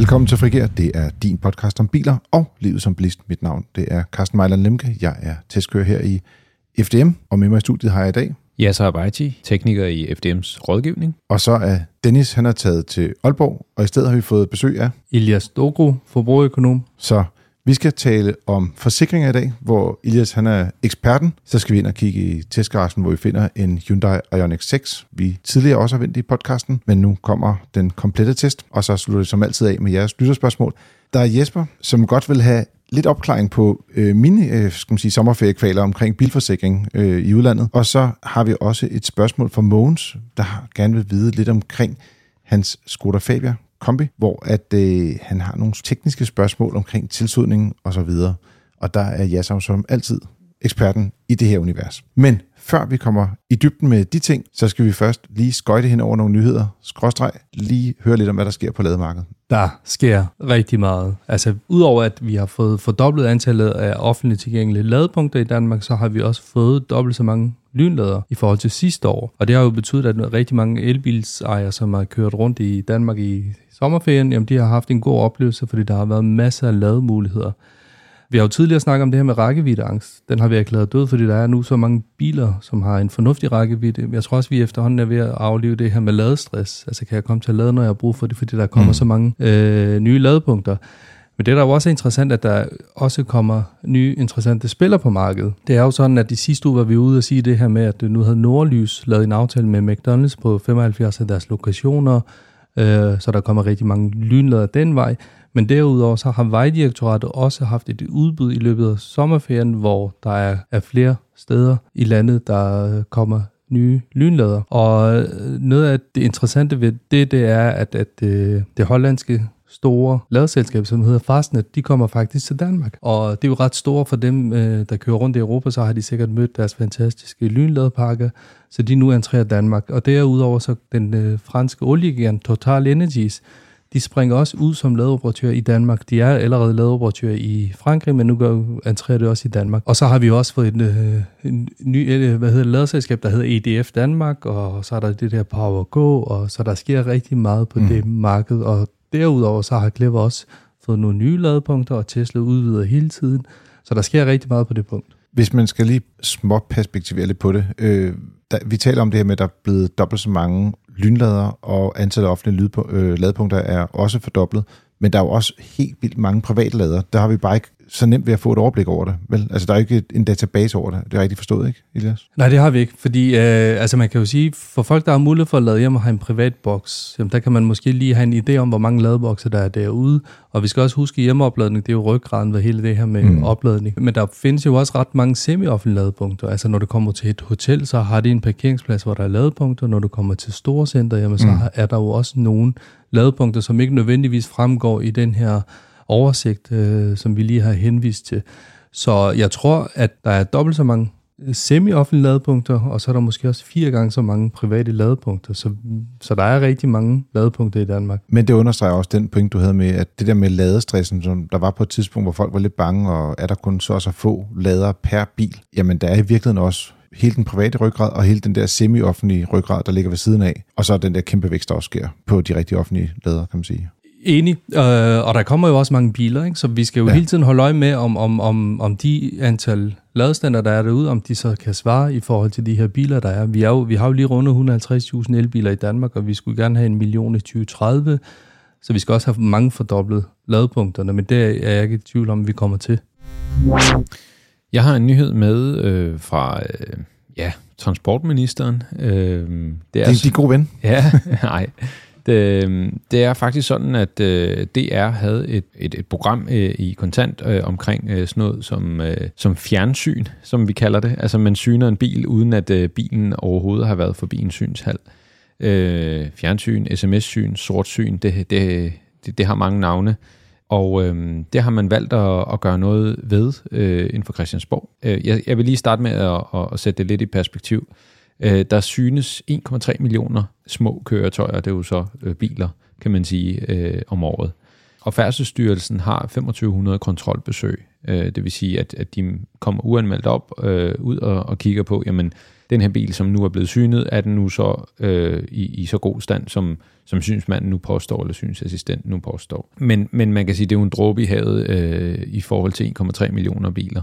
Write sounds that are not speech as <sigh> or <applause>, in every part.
Velkommen til Frigær. Det er din podcast om biler og livet som bilist. Mit navn det er Carsten Mejland Lemke. Jeg er testkører her i FDM, og med mig i studiet har jeg i dag. Yasser Abaiti, tekniker i FDM's rådgivning. Og så er Dennis, han er taget til Aalborg, og i stedet har vi fået besøg af... Ilias Dogro, forbrugerøkonom. Så vi skal tale om forsikringer i dag, hvor Elias han er eksperten. Så skal vi ind og kigge i testgaragen, hvor vi finder en Hyundai Ioniq 6. Vi tidligere også har vendt i podcasten, men nu kommer den komplette test, og så slutter det som altid af med jeres lytterspørgsmål. Der er Jesper, som godt vil have lidt opklaring på øh, mine øh, skal man sige, sommerferiekvaler omkring bilforsikring øh, i udlandet. Og så har vi også et spørgsmål fra Mogens, der gerne vil vide lidt omkring hans Skoda Fabia kombi, hvor at øh, han har nogle tekniske spørgsmål omkring tilsudning og så videre. Og der er Jasam som altid eksperten i det her univers. Men før vi kommer i dybden med de ting, så skal vi først lige skøjte hen over nogle nyheder, skråstreg, lige høre lidt om, hvad der sker på lademarkedet. Der sker rigtig meget. Altså, udover at vi har fået fordoblet antallet af offentligt tilgængelige ladepunkter i Danmark, så har vi også fået dobbelt så mange lynlader i forhold til sidste år. Og det har jo betydet, at rigtig mange elbilsejere, som har kørt rundt i Danmark i sommerferien, jamen de har haft en god oplevelse, fordi der har været masser af lademuligheder. Vi har jo tidligere snakket om det her med rækkeviddeangst. Den har vi erklæret død, fordi der er nu så mange biler, som har en fornuftig rækkevidde. Jeg tror også, vi efterhånden er ved at aflive det her med ladestress. Altså kan jeg komme til at lade, når jeg har brug for det, fordi der kommer mm. så mange øh, nye ladepunkter. Men det, der er jo også interessant, at der også kommer nye interessante spillere på markedet. Det er jo sådan, at de sidste uge var vi ude og sige det her med, at nu havde Nordlys lavet en aftale med McDonald's på 75 af deres lokationer, øh, så der kommer rigtig mange lynlader den vej. Men derudover så har Vejdirektoratet også haft et udbud i løbet af sommerferien, hvor der er, er flere steder i landet, der kommer nye lynlader. Og øh, noget af det interessante ved det, det er, at, at det, det hollandske store ladeselskab, som hedder Fastnet, de kommer faktisk til Danmark. Og det er jo ret store for dem, øh, der kører rundt i Europa, så har de sikkert mødt deres fantastiske lynladepakker, så de nu entrerer Danmark. Og derudover så den øh, franske oliegigant Total Energies, de springer også ud som ladeoperatør i Danmark. De er allerede ladeoperatør i Frankrig, men nu går entrerer det også i Danmark. Og så har vi også fået en, øh, en ny hvad hedder, ladeselskab, der hedder EDF Danmark, og så er der det der Power Go, og så der sker rigtig meget på mm. det marked. Og derudover så har Clever også fået nogle nye ladepunkter, og Tesla udvider hele tiden. Så der sker rigtig meget på det punkt. Hvis man skal lige små perspektivere lidt på det. Øh, der, vi taler om det her med, at der er blevet dobbelt så mange lynlader, og antallet af offentlige lydpo- øh, ladepunkter er også fordoblet. Men der er jo også helt vildt mange private lader. Der har vi bare ikke så nemt ved at få et overblik over det. Vel? Altså, der er ikke en database over det. Det er rigtigt forstået, ikke, Elias? Nej, det har vi ikke, fordi øh, altså, man kan jo sige, for folk, der har mulighed for at lade hjem og have en privat boks, jamen, der kan man måske lige have en idé om, hvor mange ladebokser der er derude. Og vi skal også huske, at hjemmeopladning, det er jo ryggraden ved hele det her med mm. opladning. Men der findes jo også ret mange semi-offentlige ladepunkter. Altså, når du kommer til et hotel, så har de en parkeringsplads, hvor der er ladepunkter. Når du kommer til store center, jamen, så mm. er der jo også nogle ladepunkter, som ikke nødvendigvis fremgår i den her oversigt, øh, som vi lige har henvist til. Så jeg tror, at der er dobbelt så mange semi-offentlige ladepunkter, og så er der måske også fire gange så mange private ladepunkter. Så, så der er rigtig mange ladepunkter i Danmark. Men det understreger også den point, du havde med, at det der med ladestressen, som der var på et tidspunkt, hvor folk var lidt bange, og er der kun så så få lader per bil, jamen der er i virkeligheden også hele den private ryggrad og hele den der semi-offentlige ryggrad, der ligger ved siden af, og så den der kæmpe vækst, der også sker på de rigtige offentlige lader, kan man sige. Enig, øh, og der kommer jo også mange biler, ikke? så vi skal jo ja. hele tiden holde øje med, om, om, om, om de antal ladestander, der er derude, om de så kan svare i forhold til de her biler, der er. Vi, er jo, vi har jo lige rundet 150.000 elbiler i Danmark, og vi skulle gerne have en million i 2030, så vi skal også have mange fordoblet ladepunkterne, men det er jeg ikke i tvivl om, vi kommer til. Jeg har en nyhed med øh, fra øh, ja, transportministeren. Øh, det er, det er altså, de gode ven. Ja, <laughs> nej. Det, øh, det er faktisk sådan, at øh, DR havde et, et, et program øh, i kontant øh, omkring øh, sådan noget som, øh, som fjernsyn, som vi kalder det. Altså man syner en bil, uden at øh, bilen overhovedet har været forbi en synshal. Øh, fjernsyn, sms-syn, sortsyn, det, det, det, det har mange navne. Og øh, det har man valgt at, at gøre noget ved øh, inden for Christiansborg. Øh, jeg, jeg vil lige starte med at, at sætte det lidt i perspektiv. Øh, der synes 1,3 millioner små køretøjer, det er jo så øh, biler, kan man sige, øh, om året. Og Færdselsstyrelsen har 2500 kontrolbesøg. Øh, det vil sige, at, at de kommer uanmeldt op, øh, ud og, og kigger på, jamen, den her bil, som nu er blevet synet, er den nu så øh, i, i så god stand, som, som synsmanden nu påstår, eller synsassistenten nu påstår. Men, men man kan sige, det er jo en dråbe i havet øh, i forhold til 1,3 millioner biler.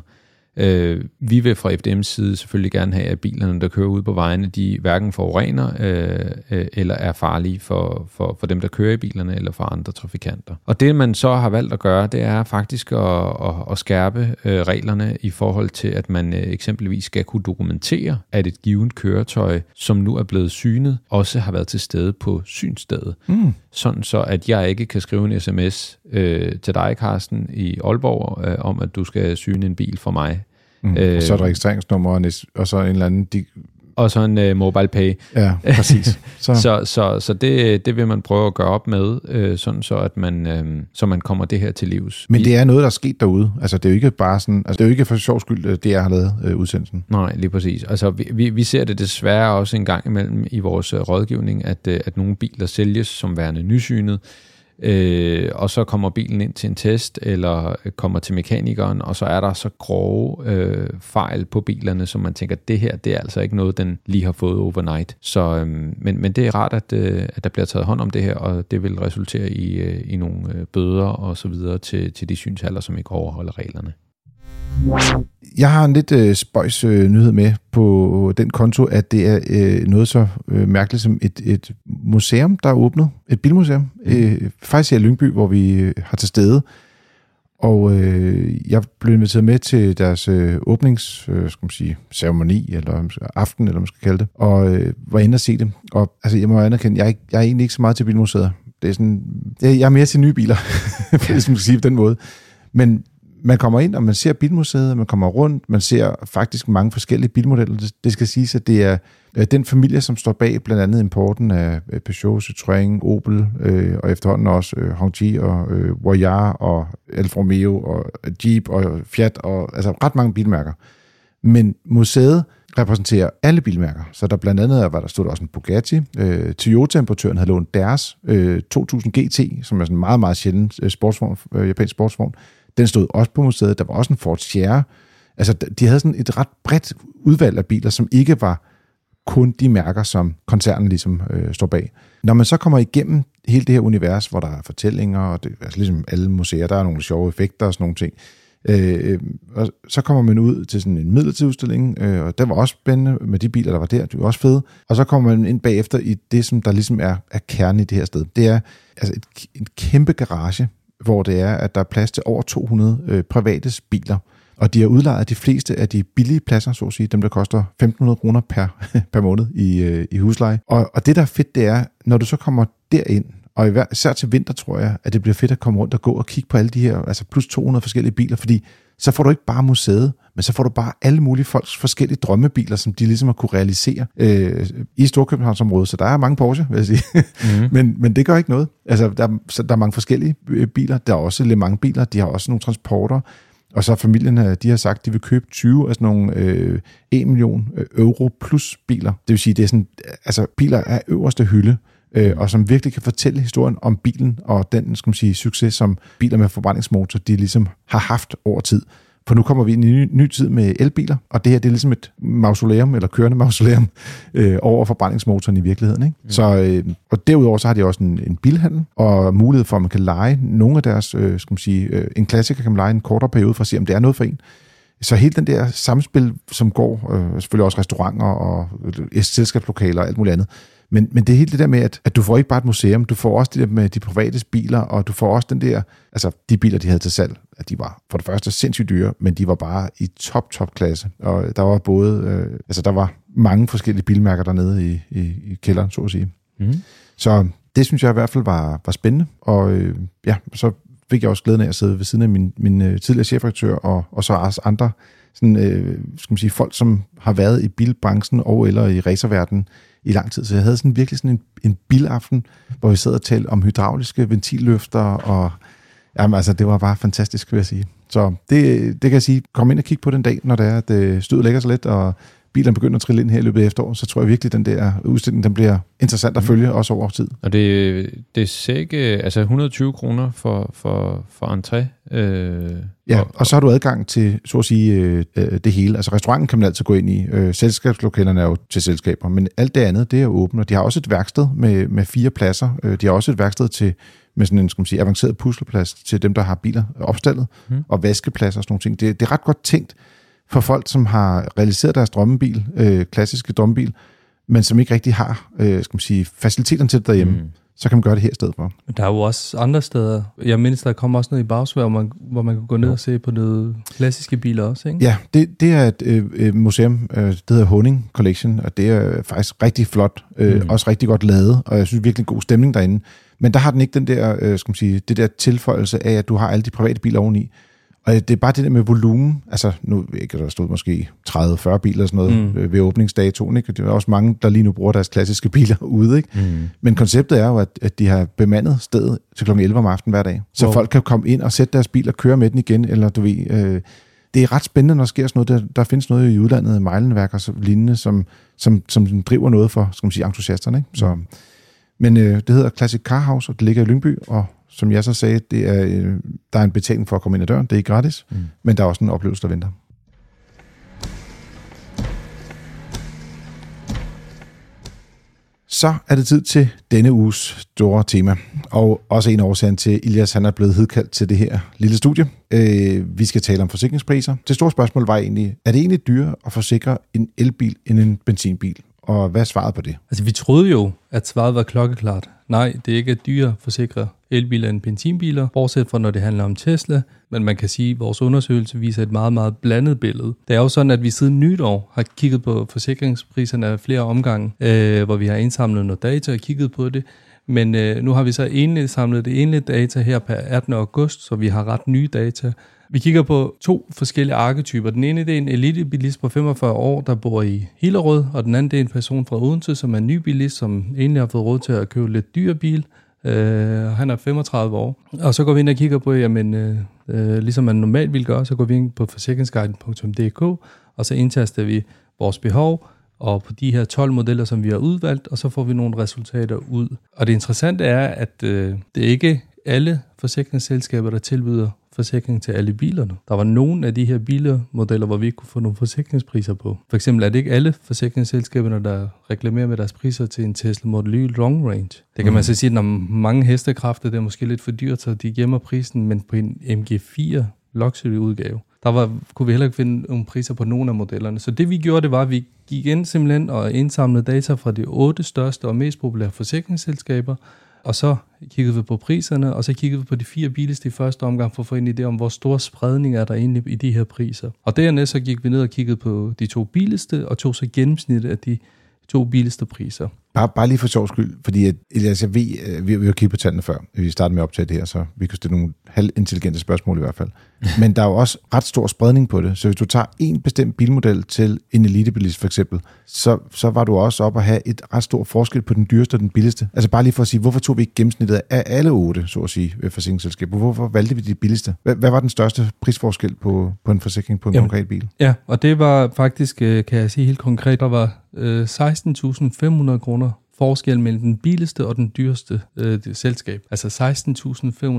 Øh, vi vil fra FDM's side selvfølgelig gerne have, at bilerne, der kører ud på vejene, de hverken forurener øh, øh, eller er farlige for, for, for dem, der kører i bilerne eller for andre trafikanter. Og det, man så har valgt at gøre, det er faktisk at, at, at skærpe øh, reglerne i forhold til, at man øh, eksempelvis skal kunne dokumentere, at et givet køretøj, som nu er blevet synet, også har været til stede på synstedet. Mm. Sådan så, at jeg ikke kan skrive en sms øh, til dig, Carsten, i Aalborg, øh, om at du skal syne en bil for mig Mm. Øh, og så et registreringsnummer, og, og så en eller anden... De... Og så en uh, mobile pay. Ja, <laughs> præcis. Så, så, så, så det, det vil man prøve at gøre op med, øh, sådan så at man, øh, så man kommer det her til livs. Men det er noget, der er sket derude. Altså, det er jo ikke bare sådan... Altså, det er jo ikke for sjov skyld, det jeg har lavet øh, udsendelsen. Nej, lige præcis. Altså, vi, vi, vi ser det desværre også en gang imellem i vores øh, rådgivning, at, øh, at nogle biler sælges som værende nysynet, øh, og så kommer bilen ind til en test, eller øh, kommer til mekanikeren, og så er der så grove øh, fejl på bilerne, som man tænker, det her, det er altså ikke noget, den lige har fået overnight. Så, øh, men, men det er rart, at, øh, at der bliver taget hånd om det her, og det vil resultere i, øh, i nogle øh, bøder og så videre til, til de synshaller, som ikke overholder reglerne. Jeg har en lidt øh, spøjs øh, nyhed med på den konto, at det er øh, noget så øh, mærkeligt som et, et museum, der er åbnet. Et bilmuseum. Mm. Øh, faktisk i Lyngby, hvor vi øh, har til stede. Og øh, jeg blev inviteret med til deres øh, åbnings, øh, skal man sige, ceremoni, eller aften, eller man skal kalde det, og øh, var inde og se det. Og altså, jeg må anerkende, jeg er, ikke, jeg er egentlig ikke så meget til bilmuseet. Det er sådan, jeg er mere til nye biler, <laughs> hvis man skal sige på den måde. Men man kommer ind, og man ser bilmuseet, man kommer rundt, man ser faktisk mange forskellige bilmodeller. Det skal siges, at det er øh, den familie, som står bag blandt andet importen af Peugeot, Citroën, Opel, øh, og efterhånden også øh, Hongqi og øh, Voyage og Alfa Romeo og Jeep og Fiat, og altså ret mange bilmærker. Men museet repræsenterer alle bilmærker. Så der blandt andet var der stod der også en Bugatti. Øh, Toyota-importøren havde lånt deres øh, 2000 GT, som er sådan en meget, meget sjælden øh, sportsvogn, øh, japansk sportsvogn. Den stod også på museet. Der var også en Ford Sierra. Altså, de havde sådan et ret bredt udvalg af biler, som ikke var kun de mærker, som koncernen ligesom øh, står bag. Når man så kommer igennem hele det her univers, hvor der er fortællinger, og det, altså ligesom alle museer, der er nogle sjove effekter og sådan nogle ting, øh, øh og så kommer man ud til sådan en midlertidig udstilling, øh, og den var også spændende med de biler, der var der, det var også fede. Og så kommer man ind bagefter i det, som der ligesom er, er kernen i det her sted. Det er altså et, en kæmpe garage, hvor det er, at der er plads til over 200 øh, private biler. Og de har udlejet de fleste af de billige pladser, så at sige, dem der koster 1.500 kroner per, <laughs> per måned i, øh, i husleje. Og, og det, der er fedt, det er, når du så kommer derind, og især til vinter, tror jeg, at det bliver fedt at komme rundt og gå og kigge på alle de her, altså plus 200 forskellige biler, fordi så får du ikke bare museet, men så får du bare alle mulige folks forskellige drømmebiler, som de ligesom har kunne realisere øh, i Storkøbenhavnsområdet. Så der er mange Porsche, vil jeg sige. Mm-hmm. <laughs> men, men det gør ikke noget. Altså, der, så der er mange forskellige øh, biler. Der er også lidt mange biler. De har også nogle transporter. Og så familien, de har sagt, at de vil købe 20 af sådan nogle øh, 1 million øh, euro plus biler. Det vil sige, det er sådan, altså biler er øverste hylde øh, og som virkelig kan fortælle historien om bilen og den skal man sige, succes, som biler med forbrændingsmotor de ligesom har haft over tid. For nu kommer vi ind i en ny, ny tid med elbiler, og det her det er ligesom et mausoleum, eller kørende mausoleum, <laughs> øh, over forbrændingsmotoren i virkeligheden. Ikke? Mm. Så, øh, og derudover så har de også en, en bilhandel, og mulighed for, at man kan lege nogle af deres, øh, skal man sige, øh, en klassiker kan man lege en kortere periode for at se, om det er noget for en. Så hele den der samspil, som går, øh, selvfølgelig også restauranter og øh, selskabslokaler og alt muligt andet, men, men det er helt det der med, at, at du får ikke bare et museum, du får også det der med de private biler, og du får også den der, altså de biler, de havde til salg, at de var for det første sindssygt dyre, men de var bare i top, top klasse. Og der var både, øh, altså der var mange forskellige bilmærker dernede i, i, i kælderen, så at sige. Mm. Så det synes jeg i hvert fald var, var spændende, og øh, ja, så fik jeg også glæden af at sidde ved siden af min, min øh, tidligere chefredaktør, og, og så også andre sådan, øh, skal man sige, folk, som har været i bilbranchen og eller i racerverdenen i lang tid. Så jeg havde sådan virkelig sådan en, en bilaften, hvor vi sad og talte om hydrauliske ventilløfter, og jamen, altså, det var bare fantastisk, vil jeg sige. Så det, det kan jeg sige, kom ind og kig på den dag, når det er, at øh, stødet lægger sig lidt, og bilerne begynder at trille ind her i løbet af efteråret, så tror jeg virkelig, at den der udstilling den bliver interessant at Mm. følge, også over tid. Og det, det er ikke, altså 120 kroner for, for, for entré. Øh, Ja, og, og så har du adgang til, så at sige, øh, øh, det hele. Altså restauranten kan man altid gå ind i. Øh, selskabslokalerne er jo til selskaber, men alt det andet, det er åbent. Og de har også et værksted med, med fire pladser. Øh, de har også et værksted til med sådan en skal man sige, avanceret pusleplads til dem, der har biler opstallet, Mm. mm. og vaskepladser og sådan nogle ting. Det, det er ret godt tænkt for folk, som har realiseret deres drømmebil, øh, klassiske drømmebil, men som ikke rigtig har øh, skal man sige, faciliteterne til det derhjemme, mm. så kan man gøre det her i stedet for. Der er jo også andre steder. Jeg mindes, der kommer også noget i Bagsvær, hvor man, hvor man kan gå ned og se på noget klassiske biler også, ikke? Ja, det, det er et øh, øh, museum, øh, det hedder Honing Collection, og det er faktisk rigtig flot, øh, mm. også rigtig godt lavet, og jeg synes virkelig en god stemning derinde. Men der har den ikke den der, øh, skal man sige, det der tilføjelse af, at du har alle de private biler oveni. Og det er bare det der med volumen, altså nu ikke, der stod måske 30-40 biler og sådan noget Mm. ved åbningsdatoen, ikke? Og det er også mange, der lige nu bruger deres klassiske <laughs> biler ude, ikke? Mm. Men konceptet er jo, at, at de har bemandet stedet til kl. 11 om aftenen hver dag. Så wow. folk kan komme ind og sætte deres bil og køre med den igen, eller du ved... Øh, det er ret spændende, når der sker sådan noget. Der, der findes noget i udlandet, Mejlenværk og så lignende, som, som, som driver noget for, skal man sige, entusiasterne. Ikke? Så, men øh, det hedder Classic Car House, og det ligger i Lyngby, og som jeg så sagde, det er, øh, der er en betaling for at komme ind ad døren. Det er ikke gratis, Mm. men der er også en oplevelse, der venter. Så er det tid til denne uges store tema, og også en årsagen til, Ilias han er blevet hedkaldt til det her lille studie. Øh, vi skal tale om forsikringspriser. Det store spørgsmål var egentlig, er det egentlig dyrere at forsikre en elbil end en benzinbil? Og hvad er svaret på det? Altså, vi troede jo, at svaret var klokkeklart. Nej, det er ikke dyre forsikre elbiler end benzinbiler, bortset fra når det handler om Tesla. Men man kan sige, at vores undersøgelse viser et meget, meget blandet billede. Det er jo sådan, at vi siden nytår har kigget på forsikringspriserne af flere omgange, øh, hvor vi har indsamlet noget data og kigget på det. Men øh, nu har vi så enligt samlet det enlige data her per 18. august, så vi har ret nye data. Vi kigger på to forskellige arketyper. Den ene det er en elitebilist på 45 år, der bor i Hillerød, og den anden det er en person fra Odense, som er en ny bilist, som egentlig har fået råd til at købe lidt dyr bil. Øh, han er 35 år. Og så går vi ind og kigger på, jamen, øh, øh, ligesom man normalt vil gøre, så går vi ind på forsikringsguiden.dk, og så indtaster vi vores behov, og på de her 12 modeller, som vi har udvalgt, og så får vi nogle resultater ud. Og det interessante er, at øh, det er ikke alle forsikringsselskaber, der tilbyder forsikring til alle bilerne. Der var nogle af de her bilmodeller, hvor vi ikke kunne få nogle forsikringspriser på. For eksempel er det ikke alle forsikringsselskaberne, der reklamerer med deres priser til en Tesla Model Y Long Range. Det kan man så sige, når mange hestekræfter, det er måske lidt for dyrt, så de gemmer prisen, men på en MG4 luxury udgave, der var, kunne vi heller ikke finde nogle priser på nogen af modellerne. Så det vi gjorde, det var, at vi gik ind simpelthen og indsamlede data fra de otte største og mest populære forsikringsselskaber, og så kiggede vi på priserne, og så kiggede vi på de fire billigste i første omgang for at få en idé om, hvor stor spredning er der egentlig i de her priser. Og dernæst så gik vi ned og kiggede på de to billigste, og tog så gennemsnittet af de to billigste priser. Bare, bare lige for sjov skyld, fordi at, Elias, jeg ved, øh, vi, vi har kigget på tallene før, vi startede med at optage det her, så vi kan stille nogle halvintelligente spørgsmål i hvert fald. <laughs> Men der er jo også ret stor spredning på det, så hvis du tager en bestemt bilmodel til en elitebilist for eksempel, så, så var du også op at have et ret stor forskel på den dyreste og den billigste. Altså bare lige for at sige, hvorfor tog vi ikke gennemsnittet af alle otte, så at sige, ved forsikringsselskaber? Hvorfor valgte vi de billigste? Hvad, hvad var den største prisforskel på, på en forsikring på en Jamen, konkret bil? Ja, og det var faktisk, øh, kan jeg sige helt konkret, der var øh, 16.500 kroner forskel mellem den billigste og den dyreste øh, det, selskab. Altså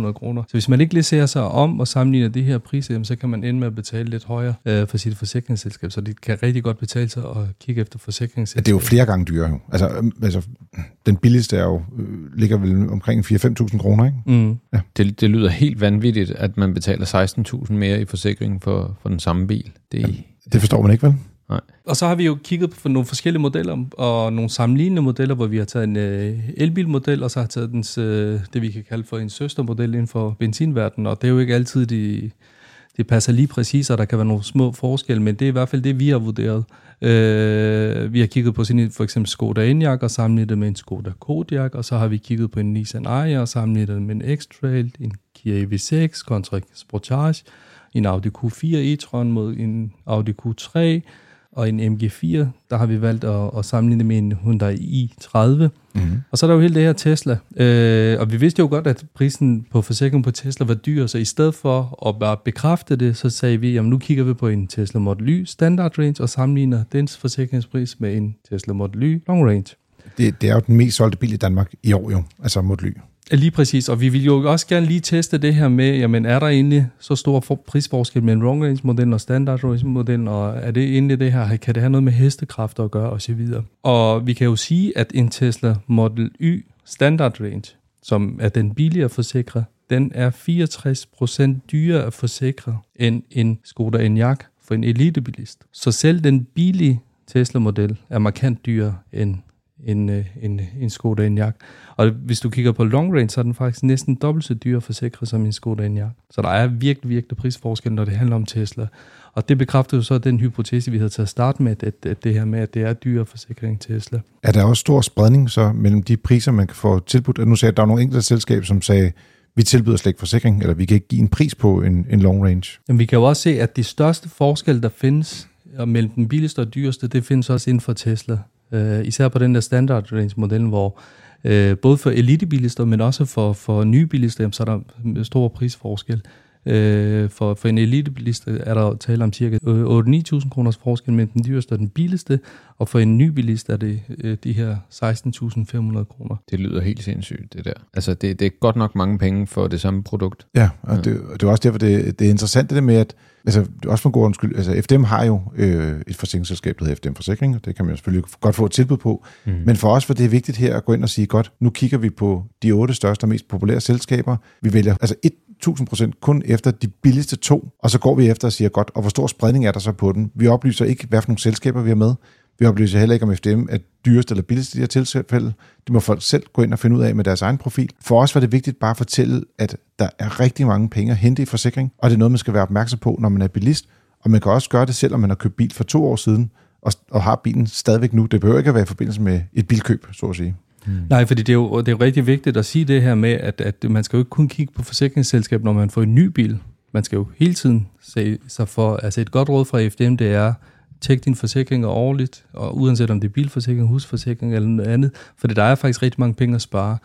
16.500 kroner. Så hvis man ikke lige ser sig om og sammenligner de her priser, jamen, så kan man ende med at betale lidt højere øh, for sit forsikringsselskab. Så det kan rigtig godt betale sig at kigge efter Ja, forsikringsselskab. det er jo flere gange dyrere. Altså, øhm, altså, den billigste er jo, øh, ligger vel omkring 4-5.000 kroner, ikke? Mm. Det, det lyder helt vanvittigt, at man betaler 16.000 mere i forsikring for, for den samme bil. Det, Jamen, Det forstår man ikke, vel? Og så har vi jo kigget på nogle forskellige modeller og nogle sammenlignende modeller, hvor vi har taget en øh, elbilmodel, og så har taget dens, øh, det, vi kan kalde for en søstermodel inden for benzinverdenen. Og det er jo ikke altid, de, det passer lige præcis, og der kan være nogle små forskelle, men det er i hvert fald det, vi har vurderet. Øh, vi har kigget på sådan en, for eksempel Skoda Enyaq og sammenlignet det med en Skoda Kodiaq, og så har vi kigget på en Nissan Ariya og sammenlignet det med en X-Trail, en Kia EV6 kontra Sportage, en Audi Q4 e-tron mod en Audi Q3, og en MG4, der har vi valgt at, at sammenligne med en Hyundai i30. Mm. Og så er der jo hele det her Tesla. Øh, og vi vidste jo godt, at prisen på forsikring på Tesla var dyr, så i stedet for at bare bekræfte det, så sagde vi, jamen nu kigger vi på en Tesla Model Y Standard Range og sammenligner dens forsikringspris med en Tesla Model Y Long Range. Det, det er jo den mest solgte bil i Danmark i år jo, altså mod ly. Lige præcis, og vi vil jo også gerne lige teste det her med, jamen er der egentlig så stor for- prisforskel mellem long range modellen og standard range modellen, og er det egentlig det her, kan det have noget med hestekræfter at gøre osv. Og vi kan jo sige, at en Tesla Model Y standard range, som er den billigere forsikret, den er 64% dyrere at forsikre end en Skoda Enyaq for en elitebilist. Så selv den billige Tesla-model er markant dyrere end en, øh, en, en Skoda Enyaq. Og hvis du kigger på long range, så er den faktisk næsten dobbelt så dyr at forsikre som en Skoda Enyaq. Så der er virkelig, virkelig prisforskel, når det handler om Tesla. Og det bekræfter jo så den hypotese, vi havde til at starte med, at, at det her med, at det er dyrere forsikring Tesla. Er der også stor spredning så mellem de priser, man kan få tilbudt? Nu sagde jeg, at der er nogle enkelte selskaber, som sagde, vi tilbyder slet ikke forsikring, eller vi kan ikke give en pris på en, en long range. Men vi kan jo også se, at de største forskelle, der findes mellem den billigste og dyreste, det findes også inden for Tesla. Øh, især på den der standard range model, hvor øh, både for elitebilister, men også for, for nye bilister, jamen, så er der stor prisforskel. Uh, for, for en elitebilist er der tale om cirka 8-9.000 kroners forskel mellem den dyreste og den billigste, og for en ny bilist er det uh, de her 16.500 kroner. Det lyder helt sindssygt, det der. Altså, det, det er godt nok mange penge for det samme produkt. Ja, og ja. Det, det er også derfor, det, det er interessant det der med, at altså, det er også for en god undskyld, altså FDM har jo øh, et forsikringsselskab, der hedder FDM Forsikring, og det kan man jo selvfølgelig godt få et tilbud på. Mm. Men for os var det vigtigt her at gå ind og sige, godt, nu kigger vi på de otte største og mest populære selskaber. Vi vælger altså 1000% kun efter de billigste to, og så går vi efter og siger, godt, og hvor stor spredning er der så på den? Vi oplyser ikke, hvad for nogle selskaber vi har med. Vi oplyser heller ikke, om FDM er dyrest eller billigst i de her tilfælde. Det må folk selv gå ind og finde ud af med deres egen profil. For os var det vigtigt bare at fortælle, at der er rigtig mange penge at hente i forsikring, og det er noget, man skal være opmærksom på, når man er bilist. Og man kan også gøre det, selvom man har købt bil for to år siden, og, og har bilen stadigvæk nu. Det behøver ikke at være i forbindelse med et bilkøb, så at sige. Hmm. Nej, fordi det er, jo, det er jo rigtig vigtigt at sige det her med, at, at man skal jo ikke kun kigge på forsikringsselskab, når man får en ny bil. Man skal jo hele tiden se sig for, altså et godt råd fra FDM, det er, tjek dine forsikringer årligt, og uanset om det er bilforsikring, husforsikring eller noget andet, for der er faktisk rigtig mange penge at spare.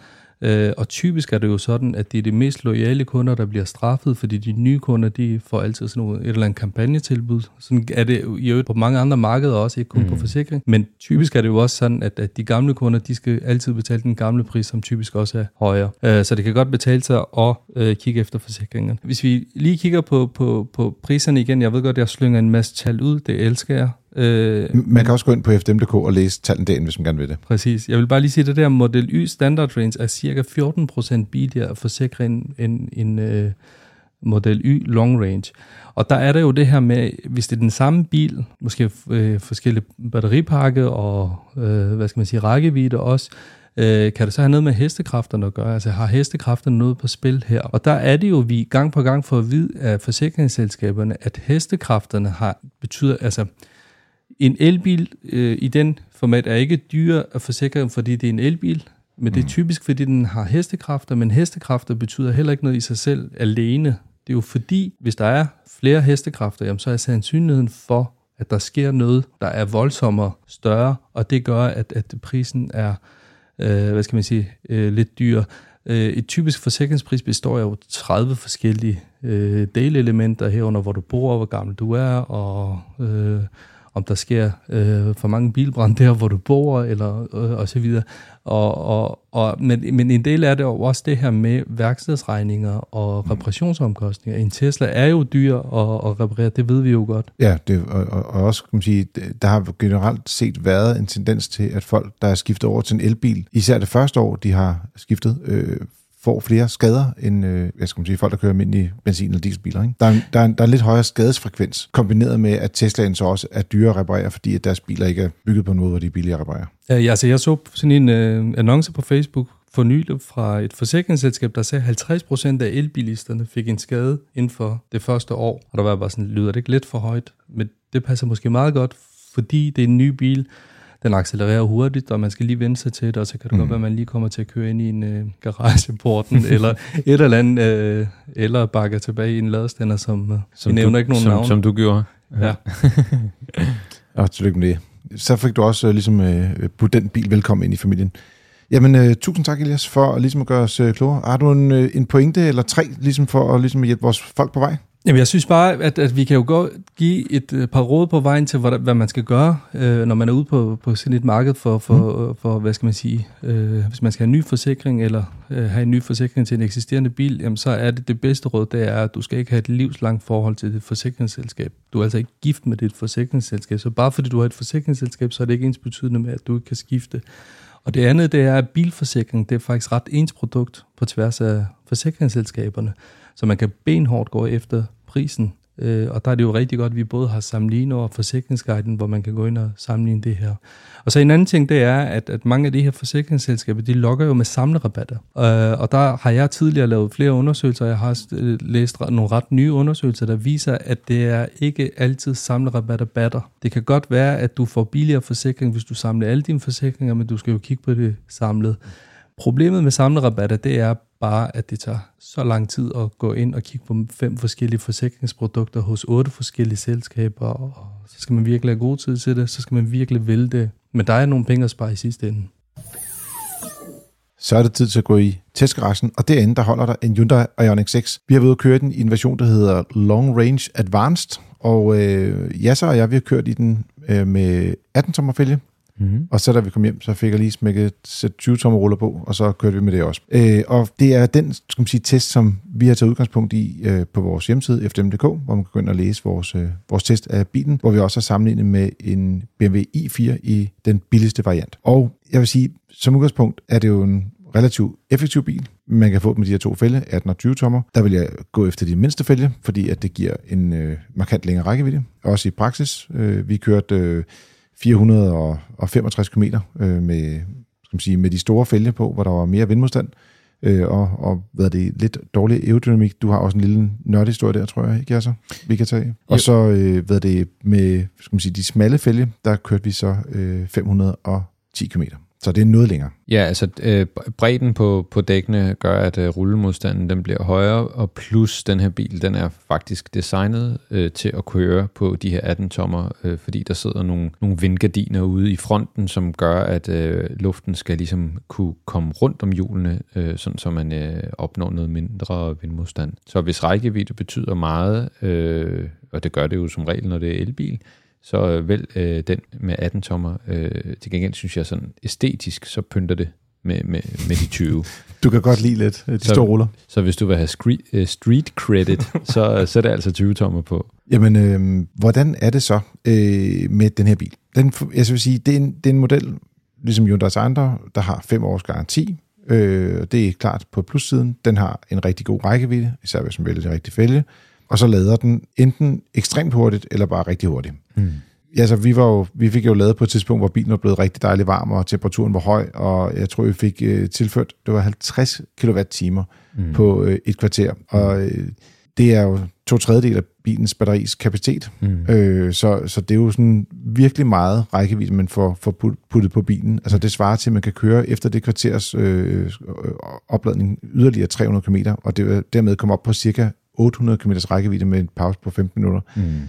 Øh, og typisk er det jo sådan, at det er de mest loyale kunder, der bliver straffet, fordi de nye kunder, de får altid sådan noget, et eller andet kampagnetilbud. Sådan er det øvrigt på mange andre markeder også, ikke kun mm. på forsikring. Men typisk er det jo også sådan, at, at de gamle kunder, de skal altid betale den gamle pris, som typisk også er højere. Øh, så det kan godt betale sig at øh, kigge efter forsikringen. Hvis vi lige kigger på, på, på priserne igen, jeg ved godt, at jeg slynger en masse tal ud, det elsker jeg. Øh, man kan også gå ind på fdm.dk og læse tallene derinde, hvis man gerne vil det. Præcis. Jeg vil bare lige sige, at det der Model Y Standard Range er cirka 14% billigere at forsikre end en, en uh, Model Y Long Range. Og der er der jo det her med, hvis det er den samme bil, måske øh, forskellige batteripakke og, øh, hvad skal man sige, rækkevidde også, øh, kan det så have noget med hestekræfterne at gøre? Altså har hestekræfterne noget på spil her? Og der er det jo, vi gang på gang får at vide af forsikringsselskaberne, at hestekræfterne har betyder, altså en elbil øh, i den format er ikke dyr at forsikre, fordi det er en elbil, men det er typisk, fordi den har hestekræfter, men hestekræfter betyder heller ikke noget i sig selv alene. Det er jo fordi, hvis der er flere hestekræfter, jamen, så er sandsynligheden for, at der sker noget, der er voldsommere større, og det gør, at, at prisen er, øh, hvad skal man sige, øh, lidt dyr. Øh, et typisk forsikringspris består af jo 30 forskellige øh, delelementer herunder, hvor du bor, hvor gammel du er, og øh, om der sker øh, for mange bilbrand der, hvor du bor, eller øh, og så videre. Og, og, og, men, men en del af det er jo også det her med værkstedsregninger og reparationsomkostninger. En Tesla er jo dyr at, at reparere, det ved vi jo godt. Ja, det, og, og også kan man sige, der har generelt set været en tendens til, at folk, der er skiftet over til en elbil, især det første år, de har skiftet, øh, får flere skader end øh, jeg skal sige, folk, der kører almindelige benzin- eller dieselbiler. Ikke? Der, er, der, er, der er lidt højere skadesfrekvens, kombineret med, at Teslaen så også er dyre at reparere, fordi at deres biler ikke er bygget på en måde, hvor de er billige at reparere. Øh, ja, altså jeg så sådan en øh, annonce på Facebook for nylig fra et forsikringsselskab, der sagde, at 50% af elbilisterne fik en skade inden for det første år. Og der var bare sådan, lyder det ikke lidt for højt? Men det passer måske meget godt, fordi det er en ny bil, den accelererer hurtigt, og man skal lige vende sig til det, og så kan det mm. godt være, at man lige kommer til at køre ind i en øh, garageporten, <laughs> eller et eller andet, øh, eller bakker tilbage i en ladestander, som, øh, som vi nævner du, ikke nogen som, navn. Som du gjorde. Ja. Og <laughs> tillykke med det. Så fik du også øh, ligesom øh, budt den bil velkommen ind i familien. Jamen, øh, tusind tak, Elias, for ligesom at gøre os øh, klogere. Har du en, øh, en pointe eller tre, ligesom for at ligesom hjælpe vores folk på vej? Jamen, jeg synes bare, at, at vi kan jo gå, give et øh, par råd på vejen til, hvad, hvad man skal gøre, øh, når man er ude på, på sådan et marked for, for, mm. for hvad skal man sige, øh, hvis man skal have en ny forsikring, eller øh, have en ny forsikring til en eksisterende bil, jamen, så er det det bedste råd, det er, at du skal ikke have et livslangt forhold til dit forsikringsselskab. Du er altså ikke gift med dit forsikringsselskab, så bare fordi du har et forsikringsselskab, så er det ikke ens betydende med, at du ikke kan skifte. Og det andet, det er, at bilforsikring, det er faktisk ret ens produkt på tværs af forsikringsselskaberne. Så man kan benhårdt gå efter prisen. Øh, og der er det jo rigtig godt, at vi både har sammenlignet og forsikringsguiden, hvor man kan gå ind og sammenligne det her. Og så en anden ting, det er, at, at mange af de her forsikringsselskaber, de lokker jo med samlerabatter. Øh, og der har jeg tidligere lavet flere undersøgelser, og jeg har øh, læst nogle ret nye undersøgelser, der viser, at det er ikke altid samlerabatter batter. Det kan godt være, at du får billigere forsikring, hvis du samler alle dine forsikringer, men du skal jo kigge på det samlet. Problemet med samlerabatter, det er bare, at det tager så lang tid at gå ind og kigge på fem forskellige forsikringsprodukter hos otte forskellige selskaber, og så skal man virkelig have god tid til det, så skal man virkelig vælge det. Men der er nogle penge at spare i sidste ende. Så er det tid til at gå i testgaragen, og derinde der holder der en Hyundai Ioniq 6. Vi har været ude køre den i en version, der hedder Long Range Advanced, og øh, så og jeg, vi har kørt i den øh, med 18 tommer fælge, Mm-hmm. Og så da vi kom hjem, så fik jeg lige smækket sæt 20 tommer ruller på, og så kørte vi med det også. Øh, og det er den skal man sige, test, som vi har taget udgangspunkt i øh, på vores hjemmeside, fdm.dk, hvor man kan gå ind og læse vores, øh, vores test af bilen, hvor vi også har sammenlignet med en BMW i4 i den billigste variant. Og jeg vil sige, som udgangspunkt er det jo en relativt effektiv bil. Man kan få med de her to fælge, 18 og 20 tommer. Der vil jeg gå efter de mindste fælge, fordi at det giver en øh, markant længere rækkevidde. Også i praksis. Øh, vi kørte... Øh, 465 km øh, med, skal man sige, med de store fælge på, hvor der var mere vindmodstand, øh, og, og hvad det, lidt dårlig aerodynamik. Du har også en lille nørdehistorie der, tror jeg, ikke altså, vi kan tage. Og så, øh, hvad det, med skal man sige, de smalle fælge, der kørte vi så øh, 510 km. Så det er noget længere. Ja, altså øh, bredden på, på dækkene gør, at øh, rullemodstanden den bliver højere, og plus den her bil, den er faktisk designet øh, til at køre på de her 18 tommer, øh, fordi der sidder nogle, nogle vindgardiner ude i fronten, som gør, at øh, luften skal ligesom kunne komme rundt om hjulene, øh, sådan så man øh, opnår noget mindre vindmodstand. Så hvis rækkevidde betyder meget, øh, og det gør det jo som regel, når det er elbil, så øh, vælg øh, den med 18 tommer. Øh, til gengæld synes jeg sådan æstetisk, så pynter det med, med, med de 20. <laughs> Du kan godt lide lidt de så, store ruller. Så hvis du vil have street, uh, street credit, <laughs> så, er det altså 20 tommer på. Jamen, øh, hvordan er det så øh, med den her bil? Den, jeg vil sige, det er, en, det er en model, ligesom Hyundai's andre, der har fem års garanti. Øh, det er klart på plussiden. Den har en rigtig god rækkevidde, især hvis man vælger det rigtige fælge og så lader den enten ekstremt hurtigt, eller bare rigtig hurtigt. Mm. Ja, så vi, var jo, vi fik jo lavet på et tidspunkt, hvor bilen var blevet rigtig dejligt varm, og temperaturen var høj, og jeg tror, vi fik øh, tilført, det var 50 kWh mm. på øh, et kvarter. Mm. Og øh, det er jo to tredjedel af bilens batteris kapacitet, mm. øh, så, så det er jo sådan virkelig meget rækkevidde, man får, får puttet på bilen. Altså det svarer til, at man kan køre efter det kvarters øh, opladning yderligere 300 km, og det dermed komme op på cirka 800 km rækkevidde med en pause på 15 minutter, mm.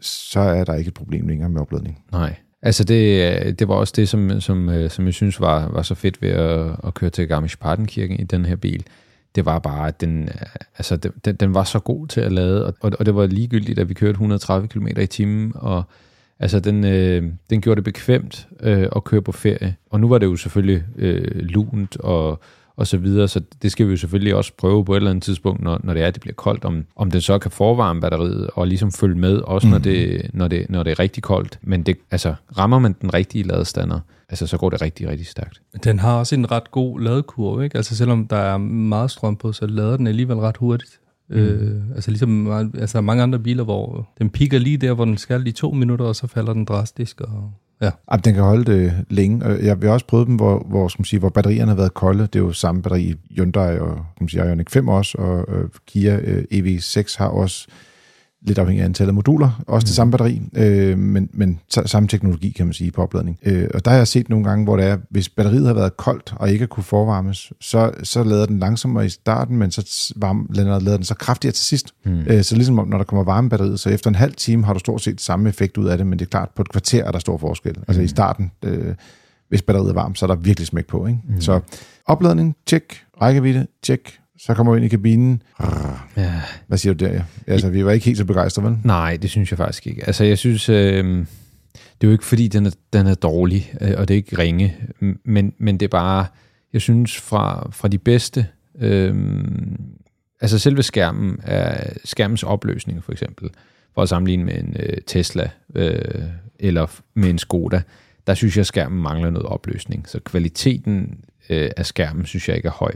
så er der ikke et problem længere med opladning. Nej. Altså det, det var også det, som, som, øh, som jeg synes var, var så fedt ved at, at køre til Garmisch-Partenkirken i den her bil. Det var bare, at den, altså den, den var så god til at lade, og, og det var ligegyldigt, at vi kørte 130 km i timen, og altså den, øh, den gjorde det bekvemt øh, at køre på ferie. Og nu var det jo selvfølgelig øh, lunt og og så videre. Så det skal vi jo selvfølgelig også prøve på et eller andet tidspunkt, når, når det er, at det bliver koldt, om, om den så kan forvarme batteriet og ligesom følge med, også mm. når, det, når, det, når det er rigtig koldt. Men det, altså, rammer man den rigtige ladestander, altså, så går det rigtig, rigtig stærkt. Den har også en ret god ladekurve, ikke? Altså selvom der er meget strøm på, så lader den alligevel ret hurtigt. Mm. Øh, altså ligesom altså mange andre biler, hvor den piker lige der, hvor den skal i to minutter, og så falder den drastisk. Og Ja. Jamen, den kan holde det længe. Jeg har også prøvet dem, hvor, hvor, skal man sige, hvor batterierne har været kolde. Det er jo samme batteri i Hyundai og skal man sige, Ioniq 5 også, og øh, Kia øh, EV6 har også lidt afhængig af antallet af moduler, også det Mm. samme batteri, øh, men, men sa- samme teknologi, kan man sige, på opladning. Øh, og der har jeg set nogle gange, hvor det er, hvis batteriet har været koldt og ikke kunne forvarmes, så, så lader den langsommere i starten, men så varm, lader, lader den så kraftigere til sidst. Mm. Øh, så ligesom om, når der kommer varme batteriet, så efter en halv time har du stort set samme effekt ud af det, men det er klart, på et kvarter er der stor forskel. Altså Mm. i starten, øh, hvis batteriet er varmt, så er der virkelig smæk på. Ikke? Mm. Så opladning, tjek. Rækkevidde, tjek. Så kommer vi ind i kabinen. Ja. Hvad siger du der? Altså, vi var ikke helt så begejstrede, vel? Nej, det synes jeg faktisk ikke. Altså, jeg synes, øh, det er jo ikke fordi, den er, den er dårlig, øh, og det er ikke ringe, men, men det er bare, jeg synes, fra, fra de bedste, øh, altså selve skærmen, er skærmens opløsning for eksempel, for at sammenligne med en øh, Tesla øh, eller med en Skoda, der synes jeg, at skærmen mangler noget opløsning. Så kvaliteten øh, af skærmen synes jeg ikke er høj.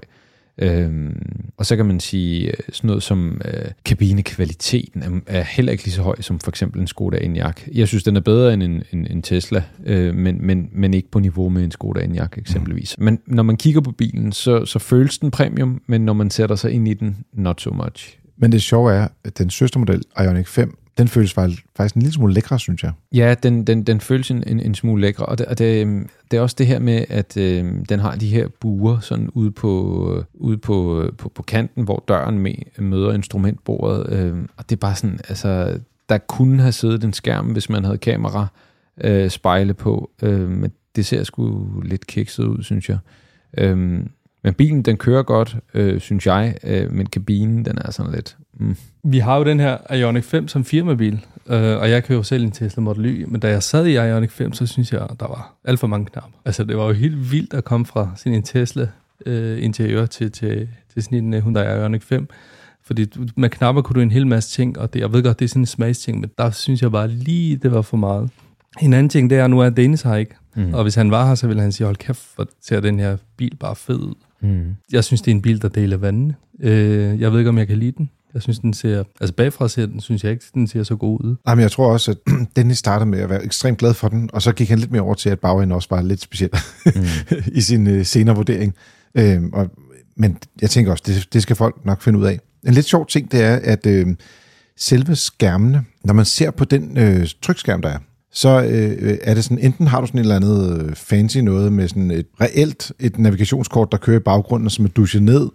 Øhm, og så kan man sige, øh, sådan noget som øh, kabinekvaliteten er, er heller ikke lige så høj som for eksempel en Skoda Enyaq. Jeg synes, den er bedre end en, en, en Tesla, øh, men, men, men ikke på niveau med en Skoda Enyaq eksempelvis. Mm. Men når man kigger på bilen, så, så føles den premium, men når man sætter sig ind i den, not so much. Men det sjove er, at den søstermodel, Ioniq 5, den føles faktisk faktisk en lille smule lækre, synes jeg. Ja, den, den, den føles en, en, en smule lækre, og, det, og det, øhm, det er også det her med, at øh, den har de her buer sådan ude på, øh, ude på, øh, på, på kanten, hvor døren med, møder instrumentbordet, øh, og det er bare sådan, altså, der kunne have siddet en skærm, hvis man havde kamera øh, spejle på, øh, men det ser sgu lidt kikset ud, synes jeg. Øh, men bilen, den kører godt, øh, synes jeg, øh, men kabinen, den er sådan lidt... Mm. Vi har jo den her Ioniq 5 som firmabil, øh, og jeg kører jo selv en Tesla Model Y, men da jeg sad i Ioniq 5, så synes jeg, der var alt for mange knapper. Altså, det var jo helt vildt at komme fra sådan en Tesla øh, interiør til, til, til sådan en uh, Hyundai Ioniq 5, fordi med knapper kunne du en hel masse ting, og det, jeg ved godt, det er sådan en smagsting, men der synes jeg bare lige, det var for meget. En anden ting, det er, nu er Dennis her ikke, Mm. og hvis han var her, så ville han sige, hold kæft, hvor ser den her bil bare fed ud. Mm. Jeg synes, det er en bil, der deler vandene. Øh, jeg ved ikke, om jeg kan lide den. Jeg synes, den ser... Altså bagfra ser den, synes jeg ikke, den ser så god ud. Jamen, jeg tror også, at <clears throat> Dennis startede med at være ekstremt glad for den, og så gik han lidt mere over til, at bagenden også var lidt speciel <laughs> Mm. i sin øh, senere vurdering. Øhm, og, men jeg tænker også, det, det skal folk nok finde ud af. En lidt sjov ting, det er, at øh, selve skærmene, når man ser på den øh, trykskærm, der er, så øh, er det sådan, enten har du sådan et eller andet øh, fancy noget med sådan et reelt et navigationskort, der kører i baggrunden, som er dusjet ned.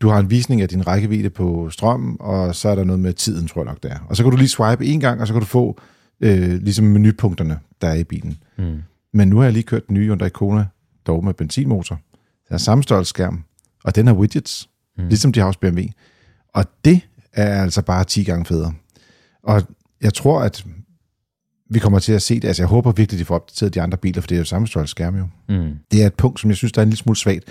Du har en visning af din rækkevidde på strøm, og så er der noget med tiden, tror jeg nok, det er. Og så kan du lige swipe en gang, og så kan du få øh, ligesom menupunkterne, der er i bilen. Mm. Men nu har jeg lige kørt den nye Hyundai Kona, dog med benzinmotor. Den er samme størrelse skærm, og den har widgets, mm. ligesom de har hos BMW. Og det er altså bare 10 gange federe. Og jeg tror, at vi kommer til at se det. Altså, jeg håber virkelig, de får opdateret de andre biler, for det er jo samme størrelse skærm jo. Mm. Det er et punkt, som jeg synes, der er en lille smule svagt.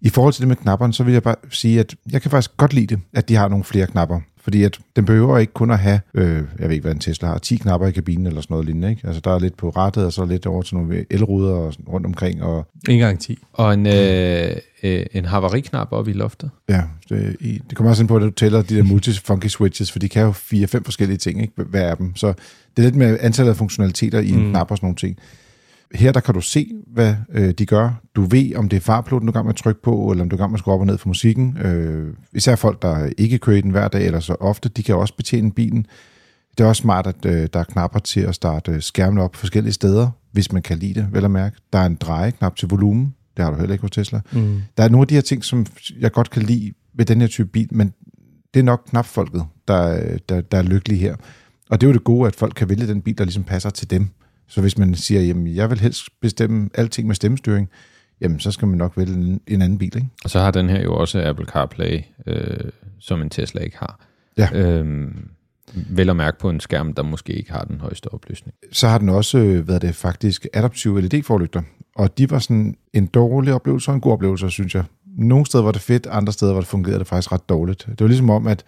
I forhold til det med knapperne, så vil jeg bare sige, at jeg kan faktisk godt lide det, at de har nogle flere knapper. Fordi at den behøver ikke kun at have, øh, jeg ved ikke, hvad en Tesla har, 10 knapper i kabinen eller sådan noget lignende. Ikke? Altså, der er lidt på rattet, og så lidt over til nogle elruder rundt omkring. Og En gang 10. Og en, øh, øh, en havariknap oppe i loftet. ja, det, det kommer også ind på, at du tæller de der multi-funky switches, for de kan jo fire-fem forskellige ting, ikke? Hver af dem. Så det er lidt med antallet af funktionaliteter i en mm. knap og sådan nogle ting. Her der kan du se, hvad øh, de gør. Du ved, om det er farploten, du er gang med at trykke på, eller om du er gang med at skrue op og ned for musikken. Øh, især folk, der ikke kører i den hver dag, eller så ofte, de kan også betjene bilen. Det er også smart, at øh, der er knapper til at starte øh, skærmen op forskellige steder, hvis man kan lide det, vel at mærke. Der er en drejeknap til volumen. Det har du heller ikke hos Tesla. Mm. Der er nogle af de her ting, som jeg godt kan lide ved den her type bil, men det er nok knapfolket, der, der, der er lykkelige her. Og det er jo det gode, at folk kan vælge den bil, der ligesom passer til dem. Så hvis man siger, jamen jeg vil helst bestemme alting med stemmestyring, jamen så skal man nok vælge en, en anden bil, ikke? Og så har den her jo også Apple CarPlay, øh, som en Tesla ikke har. Ja. Øhm, vel at mærke på en skærm, der måske ikke har den højeste opløsning. Så har den også, øh, er det faktisk, adaptive LED-forlygter. Og de var sådan en dårlig oplevelse og en god oplevelse, synes jeg. Nogle steder var det fedt, andre steder var det fungerede det faktisk ret dårligt. Det var ligesom om, at